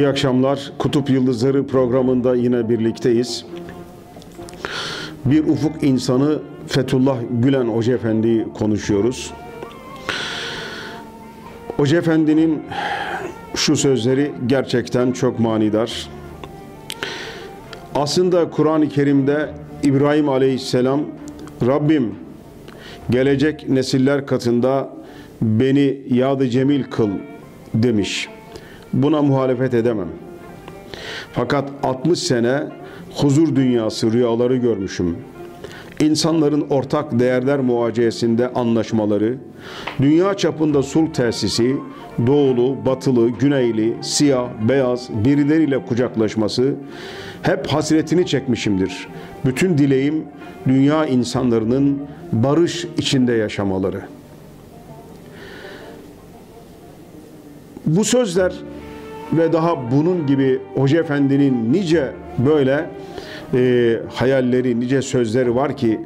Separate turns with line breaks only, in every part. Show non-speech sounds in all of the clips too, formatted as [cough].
İyi akşamlar. Kutup Yıldızları programında yine birlikteyiz. Bir ufuk insanı Fethullah Gülen Hoca Efendi'yi konuşuyoruz. Hoca Efendi'nin şu sözleri gerçekten çok manidar. Aslında Kur'an-ı Kerim'de İbrahim Aleyhisselam Rabbim gelecek nesiller katında beni yadı cemil kıl demiş. Buna muhalefet edemem. Fakat 60 sene huzur dünyası rüyaları görmüşüm. İnsanların ortak değerler muhaceyesinde anlaşmaları, dünya çapında sulh tesisi, doğulu, batılı, güneyli, siyah, beyaz birileriyle kucaklaşması hep hasretini çekmişimdir. Bütün dileğim dünya insanlarının barış içinde yaşamaları. Bu sözler ve daha bunun gibi Hoca Efendi'nin nice böyle e, hayalleri, nice sözleri var ki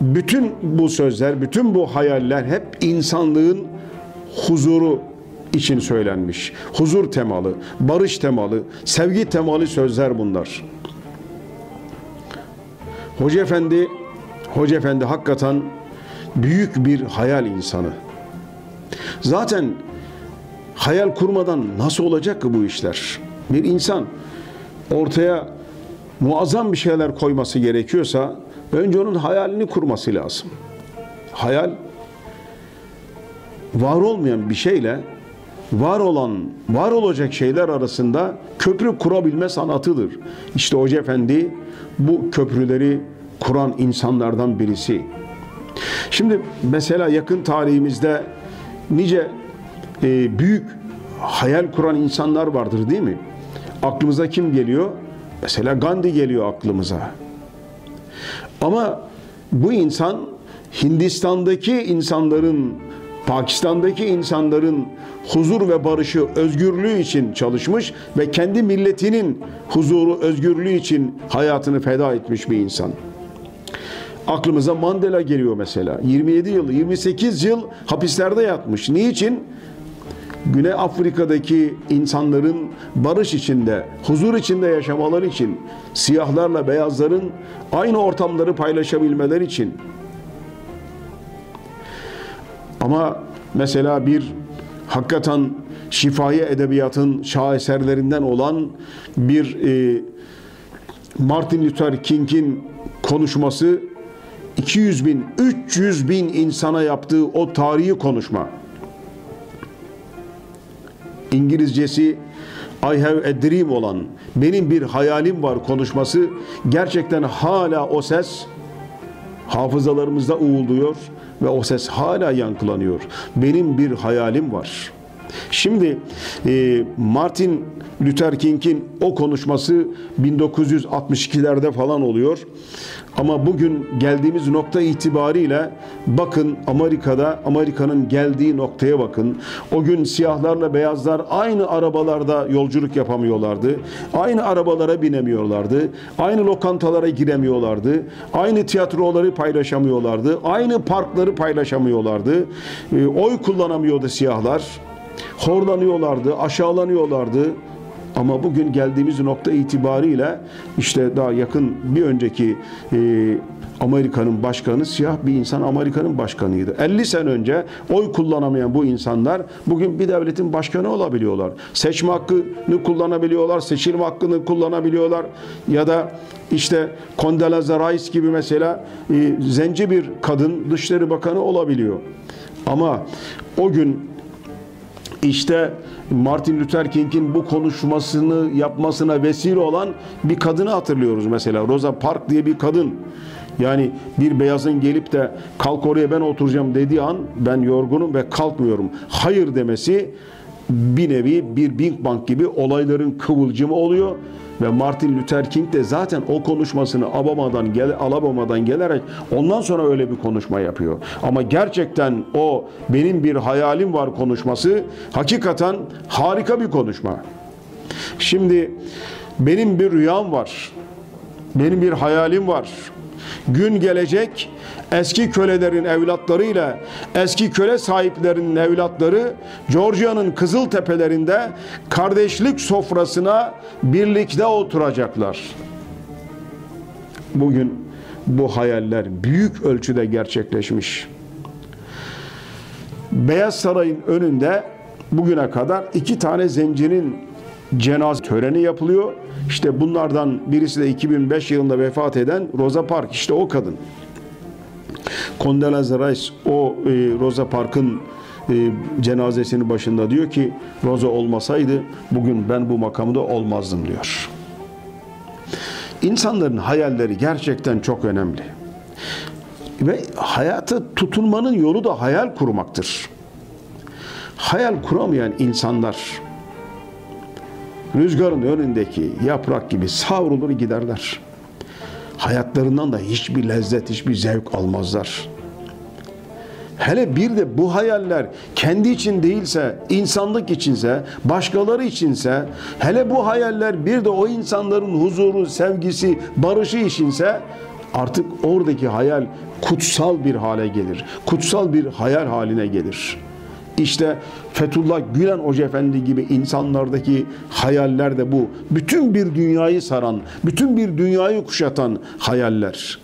bütün bu sözler, bütün bu hayaller hep insanlığın huzuru için söylenmiş. Huzur temalı, barış temalı, sevgi temalı sözler bunlar. Hoca Efendi, Hoca Efendi hakikaten büyük bir hayal insanı. Zaten hayal kurmadan nasıl olacak ki bu işler? Bir insan ortaya muazzam bir şeyler koyması gerekiyorsa önce onun hayalini kurması lazım. Hayal var olmayan bir şeyle var olan, var olacak şeyler arasında köprü kurabilme sanatıdır. İşte Hoca Efendi bu köprüleri kuran insanlardan birisi. Şimdi mesela yakın tarihimizde nice e, büyük hayal kuran insanlar vardır değil mi? Aklımıza kim geliyor? Mesela Gandhi geliyor aklımıza. Ama bu insan Hindistan'daki insanların, Pakistan'daki insanların huzur ve barışı, özgürlüğü için çalışmış ve kendi milletinin huzuru, özgürlüğü için hayatını feda etmiş bir insan. Aklımıza Mandela geliyor mesela. 27 yıl, 28 yıl hapislerde yatmış. Niçin? Güney Afrika'daki insanların barış içinde, huzur içinde yaşamaları için, siyahlarla beyazların aynı ortamları paylaşabilmeleri için. Ama mesela bir hakikaten şifai edebiyatın şaheserlerinden olan bir e, Martin Luther King'in konuşması 200 bin, 300 bin insana yaptığı o tarihi konuşma. İngilizcesi I have a dream olan benim bir hayalim var konuşması gerçekten hala o ses hafızalarımızda uğulduyor ve o ses hala yankılanıyor. Benim bir hayalim var. Şimdi e, Martin Luther King'in o konuşması 1962'lerde falan oluyor. Ama bugün geldiğimiz nokta itibariyle bakın Amerika'da Amerika'nın geldiği noktaya bakın. O gün siyahlarla beyazlar aynı arabalarda yolculuk yapamıyorlardı. Aynı arabalara binemiyorlardı. Aynı lokantalara giremiyorlardı. Aynı tiyatroları paylaşamıyorlardı. Aynı parkları paylaşamıyorlardı. E, oy kullanamıyordu siyahlar. Horlanıyorlardı, aşağılanıyorlardı. Ama bugün geldiğimiz nokta itibariyle işte daha yakın bir önceki e, Amerika'nın başkanı siyah bir insan Amerika'nın başkanıydı. 50 sene önce oy kullanamayan bu insanlar bugün bir devletin başkanı olabiliyorlar. Seçme hakkını kullanabiliyorlar, seçilme hakkını kullanabiliyorlar ya da işte Condoleezza Rice gibi mesela e, zenci bir kadın Dışişleri Bakanı olabiliyor. Ama o gün işte Martin Luther King'in bu konuşmasını yapmasına vesile olan bir kadını hatırlıyoruz mesela. Rosa Parks diye bir kadın. Yani bir beyazın gelip de kalk oraya ben oturacağım dediği an ben yorgunum ve kalkmıyorum. Hayır demesi bir nevi bir Big Bang gibi olayların kıvılcımı oluyor ve Martin Luther King de zaten o konuşmasını Alabama'dan, gel, Alabama'dan gelerek ondan sonra öyle bir konuşma yapıyor. Ama gerçekten o benim bir hayalim var konuşması hakikaten harika bir konuşma. Şimdi benim bir rüyam var. benim bir hayalim var. Gün gelecek eski kölelerin evlatlarıyla eski köle sahiplerinin evlatları Georgia'nın kızıl tepelerinde kardeşlik sofrasına birlikte oturacaklar. Bugün bu hayaller büyük ölçüde gerçekleşmiş. Beyaz Saray'ın önünde bugüne kadar iki tane zencinin cenaze töreni yapılıyor. İşte bunlardan birisi de 2005 yılında vefat eden Rosa Parks. İşte o kadın. Condoleezza Rice o e, Rosa Parks'ın e, cenazesinin başında diyor ki Rosa olmasaydı bugün ben bu makamda olmazdım diyor. İnsanların hayalleri gerçekten çok önemli. Ve hayatı tutunmanın yolu da hayal kurmaktır. Hayal kuramayan insanlar rüzgarın önündeki yaprak gibi savrulur giderler. Hayatlarından da hiçbir lezzet, hiçbir zevk almazlar. Hele bir de bu hayaller kendi için değilse, insanlık içinse, başkaları içinse, hele bu hayaller bir de o insanların huzuru, sevgisi, barışı içinse artık oradaki hayal kutsal bir hale gelir. Kutsal bir hayal haline gelir. İşte Fethullah Gülen Hoca Efendi gibi insanlardaki hayaller de bu. Bütün bir dünyayı saran, bütün bir dünyayı kuşatan hayaller.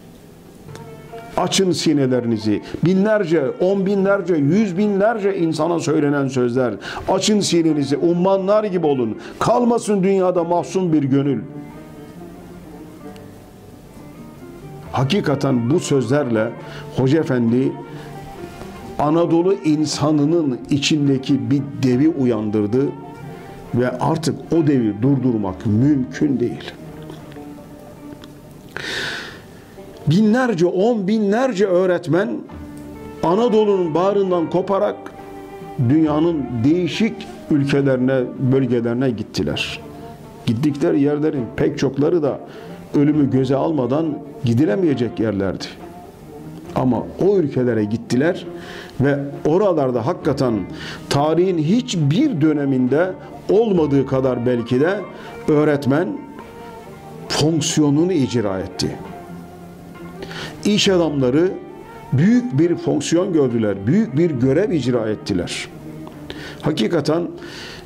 Açın sinelerinizi. Binlerce, on binlerce, yüz binlerce insana söylenen sözler. Açın sinenizi, ummanlar gibi olun. Kalmasın dünyada mahzun bir gönül. Hakikaten bu sözlerle Hoca Efendi Anadolu insanının içindeki bir devi uyandırdı ve artık o devi durdurmak mümkün değil. Binlerce, on binlerce öğretmen Anadolu'nun bağrından koparak dünyanın değişik ülkelerine, bölgelerine gittiler. Gittikleri yerlerin pek çokları da ölümü göze almadan gidilemeyecek yerlerdi. Ama o ülkelere gittiler ve oralarda hakikaten tarihin hiçbir döneminde olmadığı kadar belki de öğretmen fonksiyonunu icra etti. İş adamları büyük bir fonksiyon gördüler, büyük bir görev icra ettiler. Hakikaten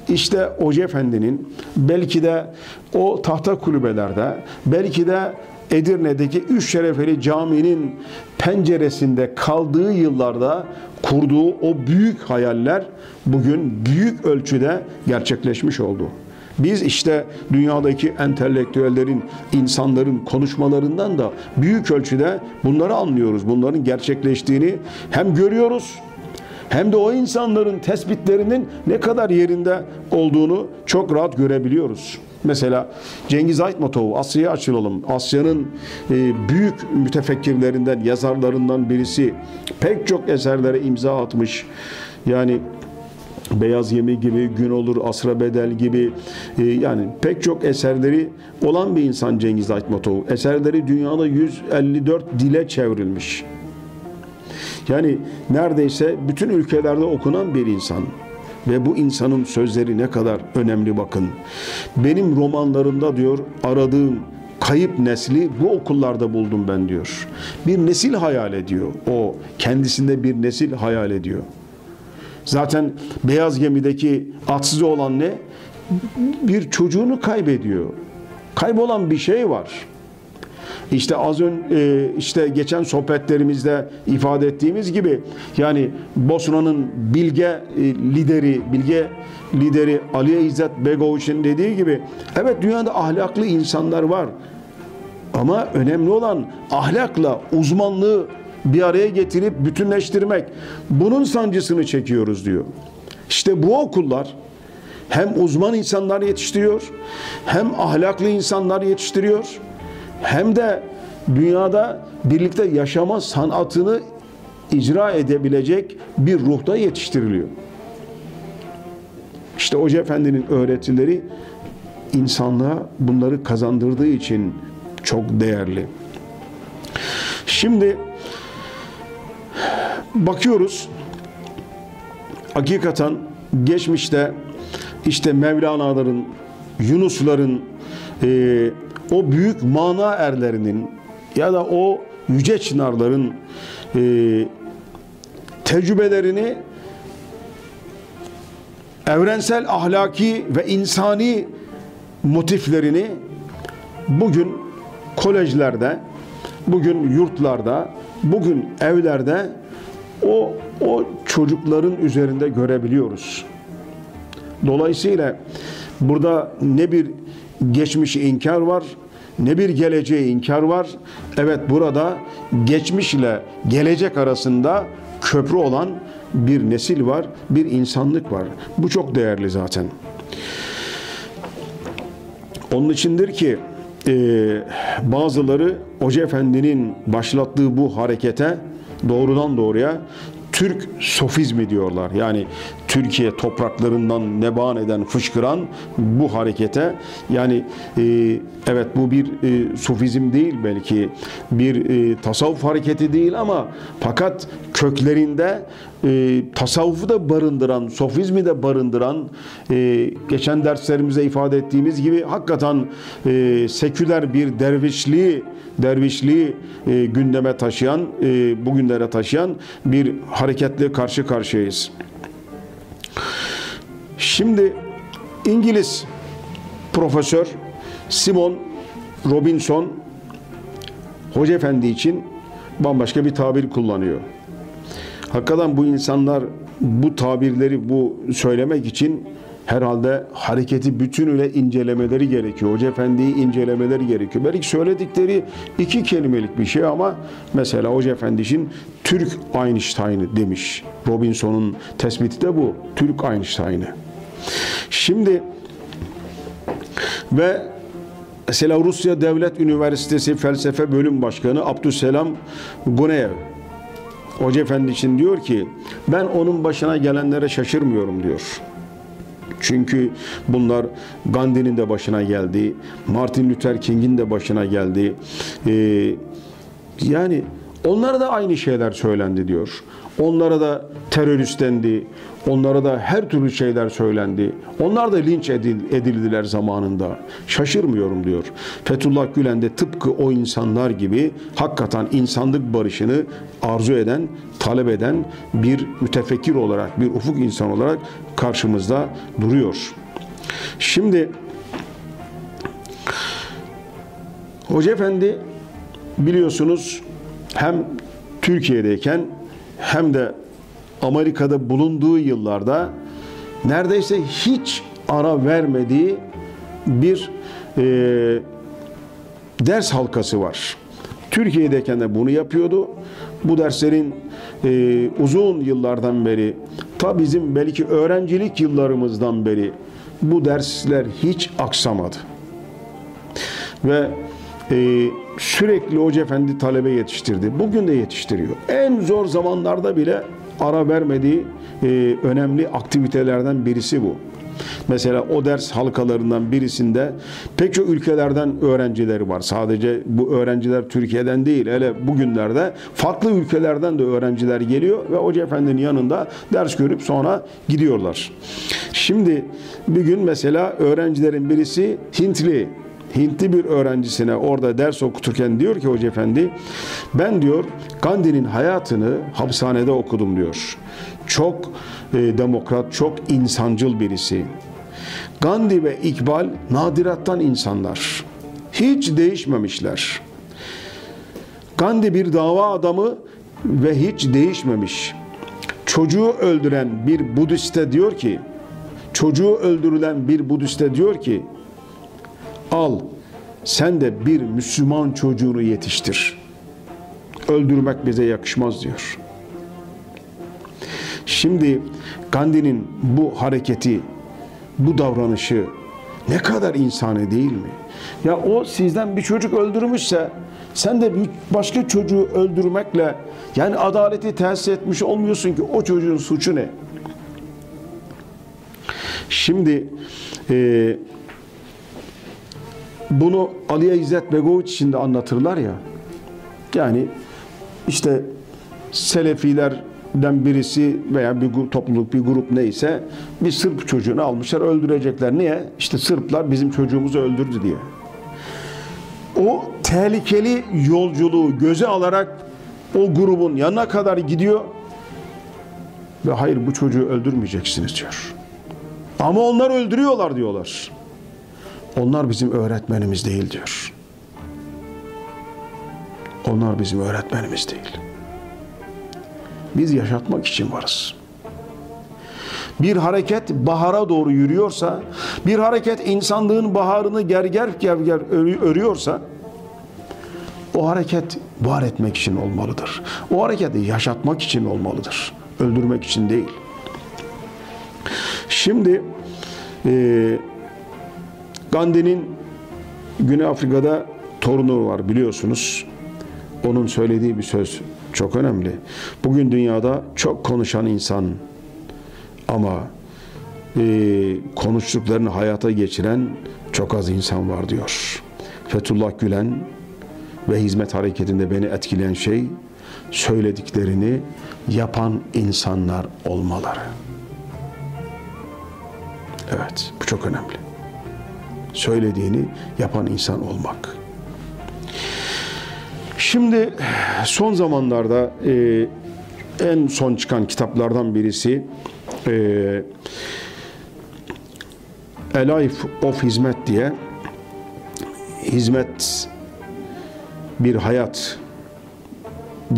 işte Hoca Efendi'nin belki de o tahta kulübelerde, belki de Edirne'deki Üç Şerefeli Camii'nin penceresinde kaldığı yıllarda kurduğu o büyük hayaller bugün büyük ölçüde gerçekleşmiş oldu. Biz işte dünyadaki entelektüellerin, insanların konuşmalarından da büyük ölçüde bunları anlıyoruz. Bunların gerçekleştiğini hem görüyoruz hem de o insanların tespitlerinin ne kadar yerinde olduğunu çok rahat görebiliyoruz. Mesela Cengiz Aytmatov'u Asya'ya açılalım. Asya'nın e, büyük mütefekkirlerinden, yazarlarından birisi. Pek çok eserlere imza atmış. Yani Beyaz Yemi gibi, Gün Olur, Asra Bedel gibi e, yani pek çok eserleri olan bir insan Cengiz Aytmatov. Eserleri dünyada 154 dile çevrilmiş. Yani neredeyse bütün ülkelerde okunan bir insan. Ve bu insanın sözleri ne kadar önemli bakın. Benim romanlarımda diyor aradığım kayıp nesli bu okullarda buldum ben diyor. Bir nesil hayal ediyor. O kendisinde bir nesil hayal ediyor. Zaten beyaz gemideki atsız olan ne? Bir çocuğunu kaybediyor. Kaybolan bir şey var. İşte az önce işte geçen sohbetlerimizde ifade ettiğimiz gibi yani Bosna'nın bilge e, lideri, bilge lideri Aliye İzzet Begoviç'in dediği gibi evet dünyada ahlaklı insanlar var. Ama önemli olan ahlakla uzmanlığı bir araya getirip bütünleştirmek. Bunun sancısını çekiyoruz diyor. İşte bu okullar hem uzman insanlar yetiştiriyor, hem ahlaklı insanlar yetiştiriyor, hem de dünyada birlikte yaşama sanatını icra edebilecek bir ruhta yetiştiriliyor. İşte Hoca Efendi'nin öğretileri insanlığa bunları kazandırdığı için çok değerli. Şimdi bakıyoruz hakikaten geçmişte işte Mevlana'ların, Yunusların, e, o büyük mana erlerinin ya da o yüce çınarların e, tecrübelerini evrensel ahlaki ve insani motiflerini bugün kolejlerde, bugün yurtlarda, bugün evlerde o o çocukların üzerinde görebiliyoruz. Dolayısıyla burada ne bir geçmişi inkar var, ne bir geleceği inkar var. Evet burada geçmiş ile gelecek arasında köprü olan bir nesil var, bir insanlık var. Bu çok değerli zaten. Onun içindir ki e, bazıları Hoca Efendi'nin başlattığı bu harekete doğrudan doğruya Türk sofizmi diyorlar. Yani Türkiye topraklarından neban eden, fışkıran bu harekete yani e, evet bu bir e, sufizm değil belki bir e, tasavvuf hareketi değil ama fakat köklerinde e, tasavvufu da barındıran, sofizmi de barındıran e, geçen derslerimize ifade ettiğimiz gibi hakikaten e, seküler bir dervişliği dervişliği e, gündeme taşıyan, e, bugünlere taşıyan bir hareketle karşı karşıyayız. Şimdi İngiliz profesör Simon Robinson Hoca Efendi için bambaşka bir tabir kullanıyor. Hakikaten bu insanlar bu tabirleri bu söylemek için herhalde hareketi bütünüyle incelemeleri gerekiyor. Hoca Efendi'yi incelemeleri gerekiyor. Belki söyledikleri iki kelimelik bir şey ama mesela Hoca Efendi için Türk Einstein'ı demiş. Robinson'un tespiti de bu. Türk Einstein'ı. Şimdi ve mesela Rusya Devlet Üniversitesi Felsefe Bölüm Başkanı Abdüsselam Guneyev Hoca Efendi için diyor ki ben onun başına gelenlere şaşırmıyorum diyor. Çünkü bunlar Gandhi'nin de başına geldi, Martin Luther King'in de başına geldi. Ee, yani onlara da aynı şeyler söylendi diyor. Onlara da terörist dendi. Onlara da her türlü şeyler söylendi. Onlar da linç edildiler zamanında. Şaşırmıyorum diyor. Fethullah Gülen de tıpkı o insanlar gibi hakikaten insanlık barışını arzu eden, talep eden bir mütefekkir olarak, bir ufuk insan olarak karşımızda duruyor. Şimdi Hoca Efendi biliyorsunuz hem Türkiye'deyken hem de Amerika'da bulunduğu yıllarda neredeyse hiç ara vermediği bir e, ders halkası var. Türkiye'deyken de bunu yapıyordu. Bu derslerin e, uzun yıllardan beri, ta bizim belki öğrencilik yıllarımızdan beri bu dersler hiç aksamadı. Ve e, sürekli Hoca Efendi talebe yetiştirdi. Bugün de yetiştiriyor. En zor zamanlarda bile ara vermediği e, önemli aktivitelerden birisi bu. Mesela o ders halkalarından birisinde pek çok ülkelerden öğrencileri var. Sadece bu öğrenciler Türkiye'den değil. Hele bugünlerde farklı ülkelerden de öğrenciler geliyor ve Hoca Efendi'nin yanında ders görüp sonra gidiyorlar. Şimdi bir gün mesela öğrencilerin birisi Hintli. Hintli bir öğrencisine orada ders okuturken diyor ki Hoca Efendi ben diyor Gandhi'nin hayatını hapishanede okudum diyor. Çok e, demokrat, çok insancıl birisi. Gandhi ve İkbal nadirattan insanlar. Hiç değişmemişler. Gandhi bir dava adamı ve hiç değişmemiş. Çocuğu öldüren bir Budiste diyor ki, çocuğu öldürülen bir Budiste diyor ki, al sen de bir Müslüman çocuğunu yetiştir. Öldürmek bize yakışmaz diyor. Şimdi Gandhi'nin bu hareketi, bu davranışı ne kadar insani değil mi? Ya o sizden bir çocuk öldürmüşse sen de bir başka çocuğu öldürmekle yani adaleti tesis etmiş olmuyorsun ki o çocuğun suçu ne? Şimdi e, bunu Aliye İzzet Begoviç için de anlatırlar ya. Yani işte Selefilerden birisi veya bir topluluk, bir grup neyse bir Sırp çocuğunu almışlar öldürecekler. Niye? İşte Sırplar bizim çocuğumuzu öldürdü diye. o tehlikeli yolculuğu göze alarak o grubun yanına kadar gidiyor ve hayır bu çocuğu öldürmeyeceksiniz diyor. Ama onlar öldürüyorlar diyorlar. Onlar bizim öğretmenimiz değil diyor. Onlar bizim öğretmenimiz değil. Biz yaşatmak için varız. Bir hareket bahara doğru yürüyorsa, bir hareket insanlığın baharını gerger gerger örüyorsa, o hareket var etmek için olmalıdır. O hareketi yaşatmak için olmalıdır. Öldürmek için değil. Şimdi e, Gandhi'nin Güney Afrika'da torunu var biliyorsunuz. Onun söylediği bir söz çok önemli. Bugün dünyada çok konuşan insan ama e, konuştuklarını hayata geçiren çok az insan var diyor. Fethullah Gülen ve hizmet hareketinde beni etkileyen şey söylediklerini yapan insanlar olmaları. Evet, bu çok önemli. Söylediğini yapan insan olmak. Şimdi son zamanlarda e, en son çıkan kitaplardan birisi e, A Life of Hizmet diye hizmet bir hayat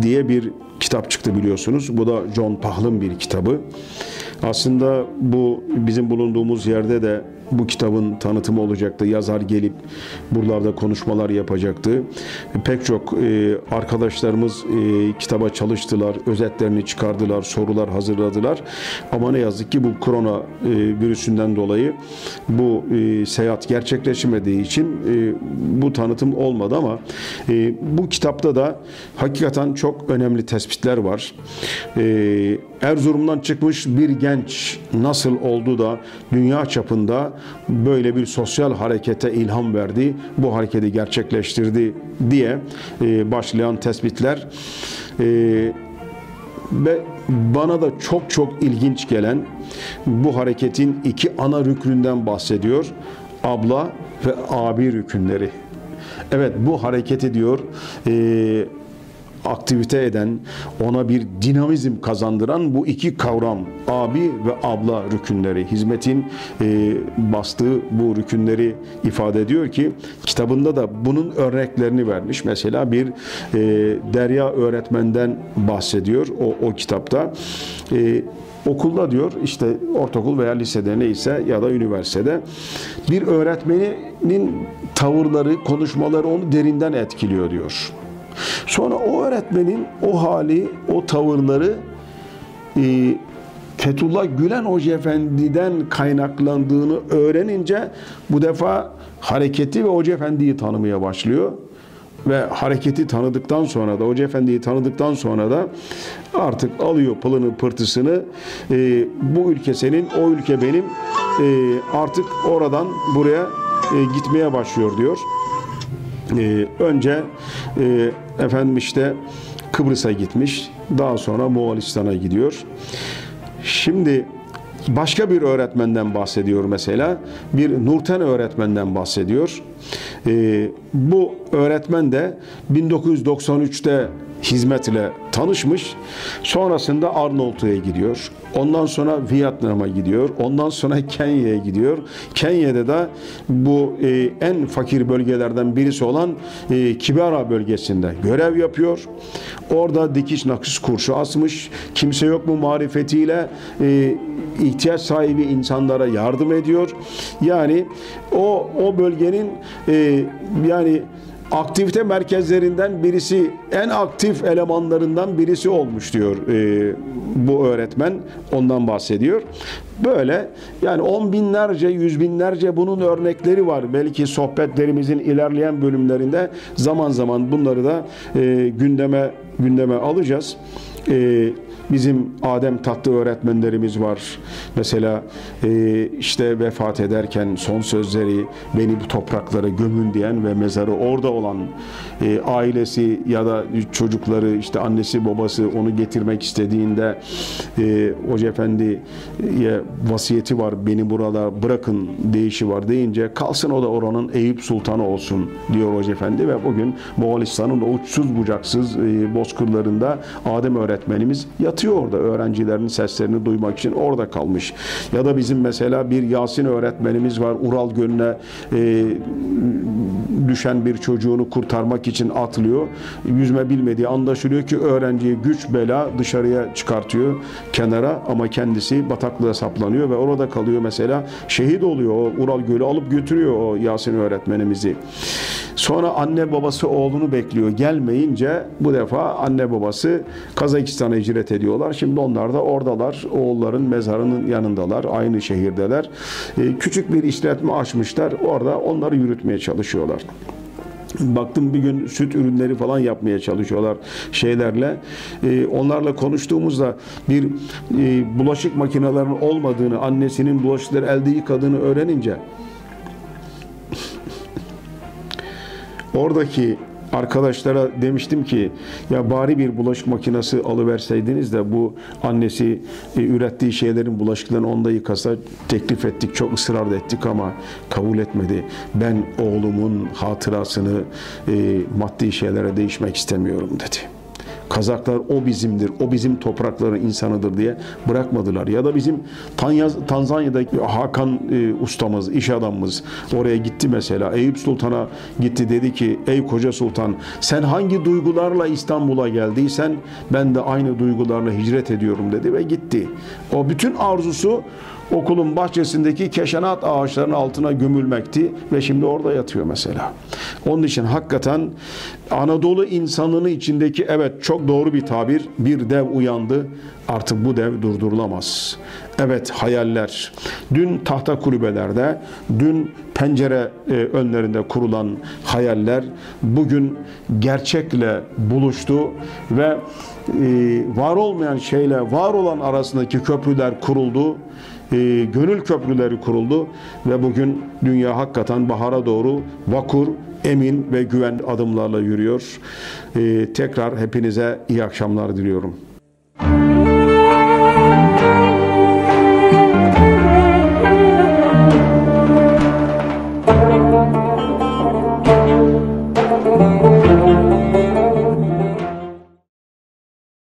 diye bir kitap çıktı biliyorsunuz. Bu da John Pahl'ın bir kitabı. Aslında bu bizim bulunduğumuz yerde de bu kitabın tanıtımı olacaktı. Yazar gelip buralarda konuşmalar yapacaktı. Pek çok e, arkadaşlarımız e, kitaba çalıştılar, özetlerini çıkardılar, sorular hazırladılar. Ama ne yazık ki bu korona e, virüsünden dolayı bu e, seyahat gerçekleşmediği için e, bu tanıtım olmadı ama e, bu kitapta da hakikaten çok önemli tespitler var. E, Erzurum'dan çıkmış bir genç nasıl oldu da dünya çapında böyle bir sosyal harekete ilham verdi, bu hareketi gerçekleştirdi diye e, başlayan tespitler e, ve bana da çok çok ilginç gelen bu hareketin iki ana rüknünden bahsediyor. Abla ve abi rükünleri. Evet bu hareketi diyor e, aktivite eden, ona bir dinamizm kazandıran bu iki kavram abi ve abla rükünleri, hizmetin e, bastığı bu rükünleri ifade ediyor ki kitabında da bunun örneklerini vermiş. Mesela bir e, Derya öğretmenden bahsediyor o, o kitapta. E, okulda diyor işte ortaokul veya lisede neyse ya da üniversitede bir öğretmenin tavırları, konuşmaları onu derinden etkiliyor diyor. Sonra o öğretmenin o hali, o tavırları e, Fethullah Gülen Hoca Efendi'den kaynaklandığını öğrenince bu defa hareketi ve Hoca Efendi'yi tanımaya başlıyor. Ve hareketi tanıdıktan sonra da Hoca Efendi'yi tanıdıktan sonra da artık alıyor pılını pırtısını. E, bu ülke senin o ülke benim. E, artık oradan buraya e, gitmeye başlıyor diyor e, önce e, efendim işte Kıbrıs'a gitmiş. Daha sonra Moğolistan'a gidiyor. Şimdi başka bir öğretmenden bahsediyor mesela. Bir Nurten öğretmenden bahsediyor. E, bu öğretmen de 1993'te hizmetle tanışmış. Sonrasında Arnavutluğa gidiyor. Ondan sonra Vietnam'a gidiyor. Ondan sonra Kenya'ya gidiyor. Kenya'da da bu e, en fakir bölgelerden birisi olan e, Kibera bölgesinde görev yapıyor. Orada dikiş nakış kurşu asmış. Kimse yok mu marifetiyle e, ihtiyaç sahibi insanlara yardım ediyor. Yani o o bölgenin e, yani aktivite merkezlerinden birisi, en aktif elemanlarından birisi olmuş diyor e, bu öğretmen. Ondan bahsediyor. Böyle yani on binlerce, yüz binlerce bunun örnekleri var. Belki sohbetlerimizin ilerleyen bölümlerinde zaman zaman bunları da e, gündeme gündeme alacağız. E, Bizim Adem tatlı öğretmenlerimiz var. Mesela e, işte vefat ederken son sözleri beni bu topraklara gömün diyen ve mezarı orada olan e, ailesi ya da çocukları işte annesi babası onu getirmek istediğinde e, Hoca Efendi'ye vasiyeti var beni burada bırakın deyişi var deyince kalsın o da oranın Eyüp Sultanı olsun diyor Hoca Efendi ve bugün Moğolistan'ın uçsuz bucaksız e, bozkırlarında Adem öğretmenimiz yatıyor orada öğrencilerin seslerini duymak için orada kalmış. Ya da bizim mesela bir Yasin öğretmenimiz var Ural Gölü'ne e, düşen bir çocuğunu kurtarmak için atlıyor. Yüzme bilmediği anlaşılıyor ki öğrenciyi güç bela dışarıya çıkartıyor kenara ama kendisi bataklığa saplanıyor ve orada kalıyor mesela. Şehit oluyor o Ural Gölü alıp götürüyor o Yasin öğretmenimizi. Sonra anne babası oğlunu bekliyor. Gelmeyince bu defa anne babası Kazakistan'a hicret ediyorlar. Şimdi onlar da oradalar. Oğulların mezarının yanındalar. Aynı şehirdeler. Ee, küçük bir işletme açmışlar. Orada onları yürütmeye çalışıyorlar. Baktım bir gün süt ürünleri falan yapmaya çalışıyorlar şeylerle. Ee, onlarla konuştuğumuzda bir e, bulaşık makinelerinin olmadığını, annesinin bulaşıkları elde yıkadığını öğrenince [laughs] oradaki arkadaşlara demiştim ki ya bari bir bulaşık makinesi alıverseydiniz de bu annesi e, ürettiği şeylerin bulaşıklarını onda yıkasa teklif ettik çok ısrar ettik ama kabul etmedi. Ben oğlumun hatırasını e, maddi şeylere değişmek istemiyorum dedi. Kazaklar o bizimdir, o bizim toprakların insanıdır diye bırakmadılar. Ya da bizim Tanyaz, Tanzanya'daki Hakan e, ustamız, iş adamımız oraya gitti mesela. Eyüp Sultan'a gitti dedi ki ey koca sultan sen hangi duygularla İstanbul'a geldiysen ben de aynı duygularla hicret ediyorum dedi ve gitti. O bütün arzusu okulun bahçesindeki keşanat ağaçlarının altına gömülmekti ve şimdi orada yatıyor mesela. Onun için hakikaten Anadolu insanının içindeki evet çok doğru bir tabir bir dev uyandı artık bu dev durdurulamaz. Evet hayaller dün tahta kulübelerde dün pencere e, önlerinde kurulan hayaller bugün gerçekle buluştu ve e, var olmayan şeyle var olan arasındaki köprüler kuruldu e, gönül köprüleri kuruldu ve bugün dünya hakikaten bahara doğru vakur, emin ve güven adımlarla yürüyor. E, tekrar hepinize iyi akşamlar diliyorum.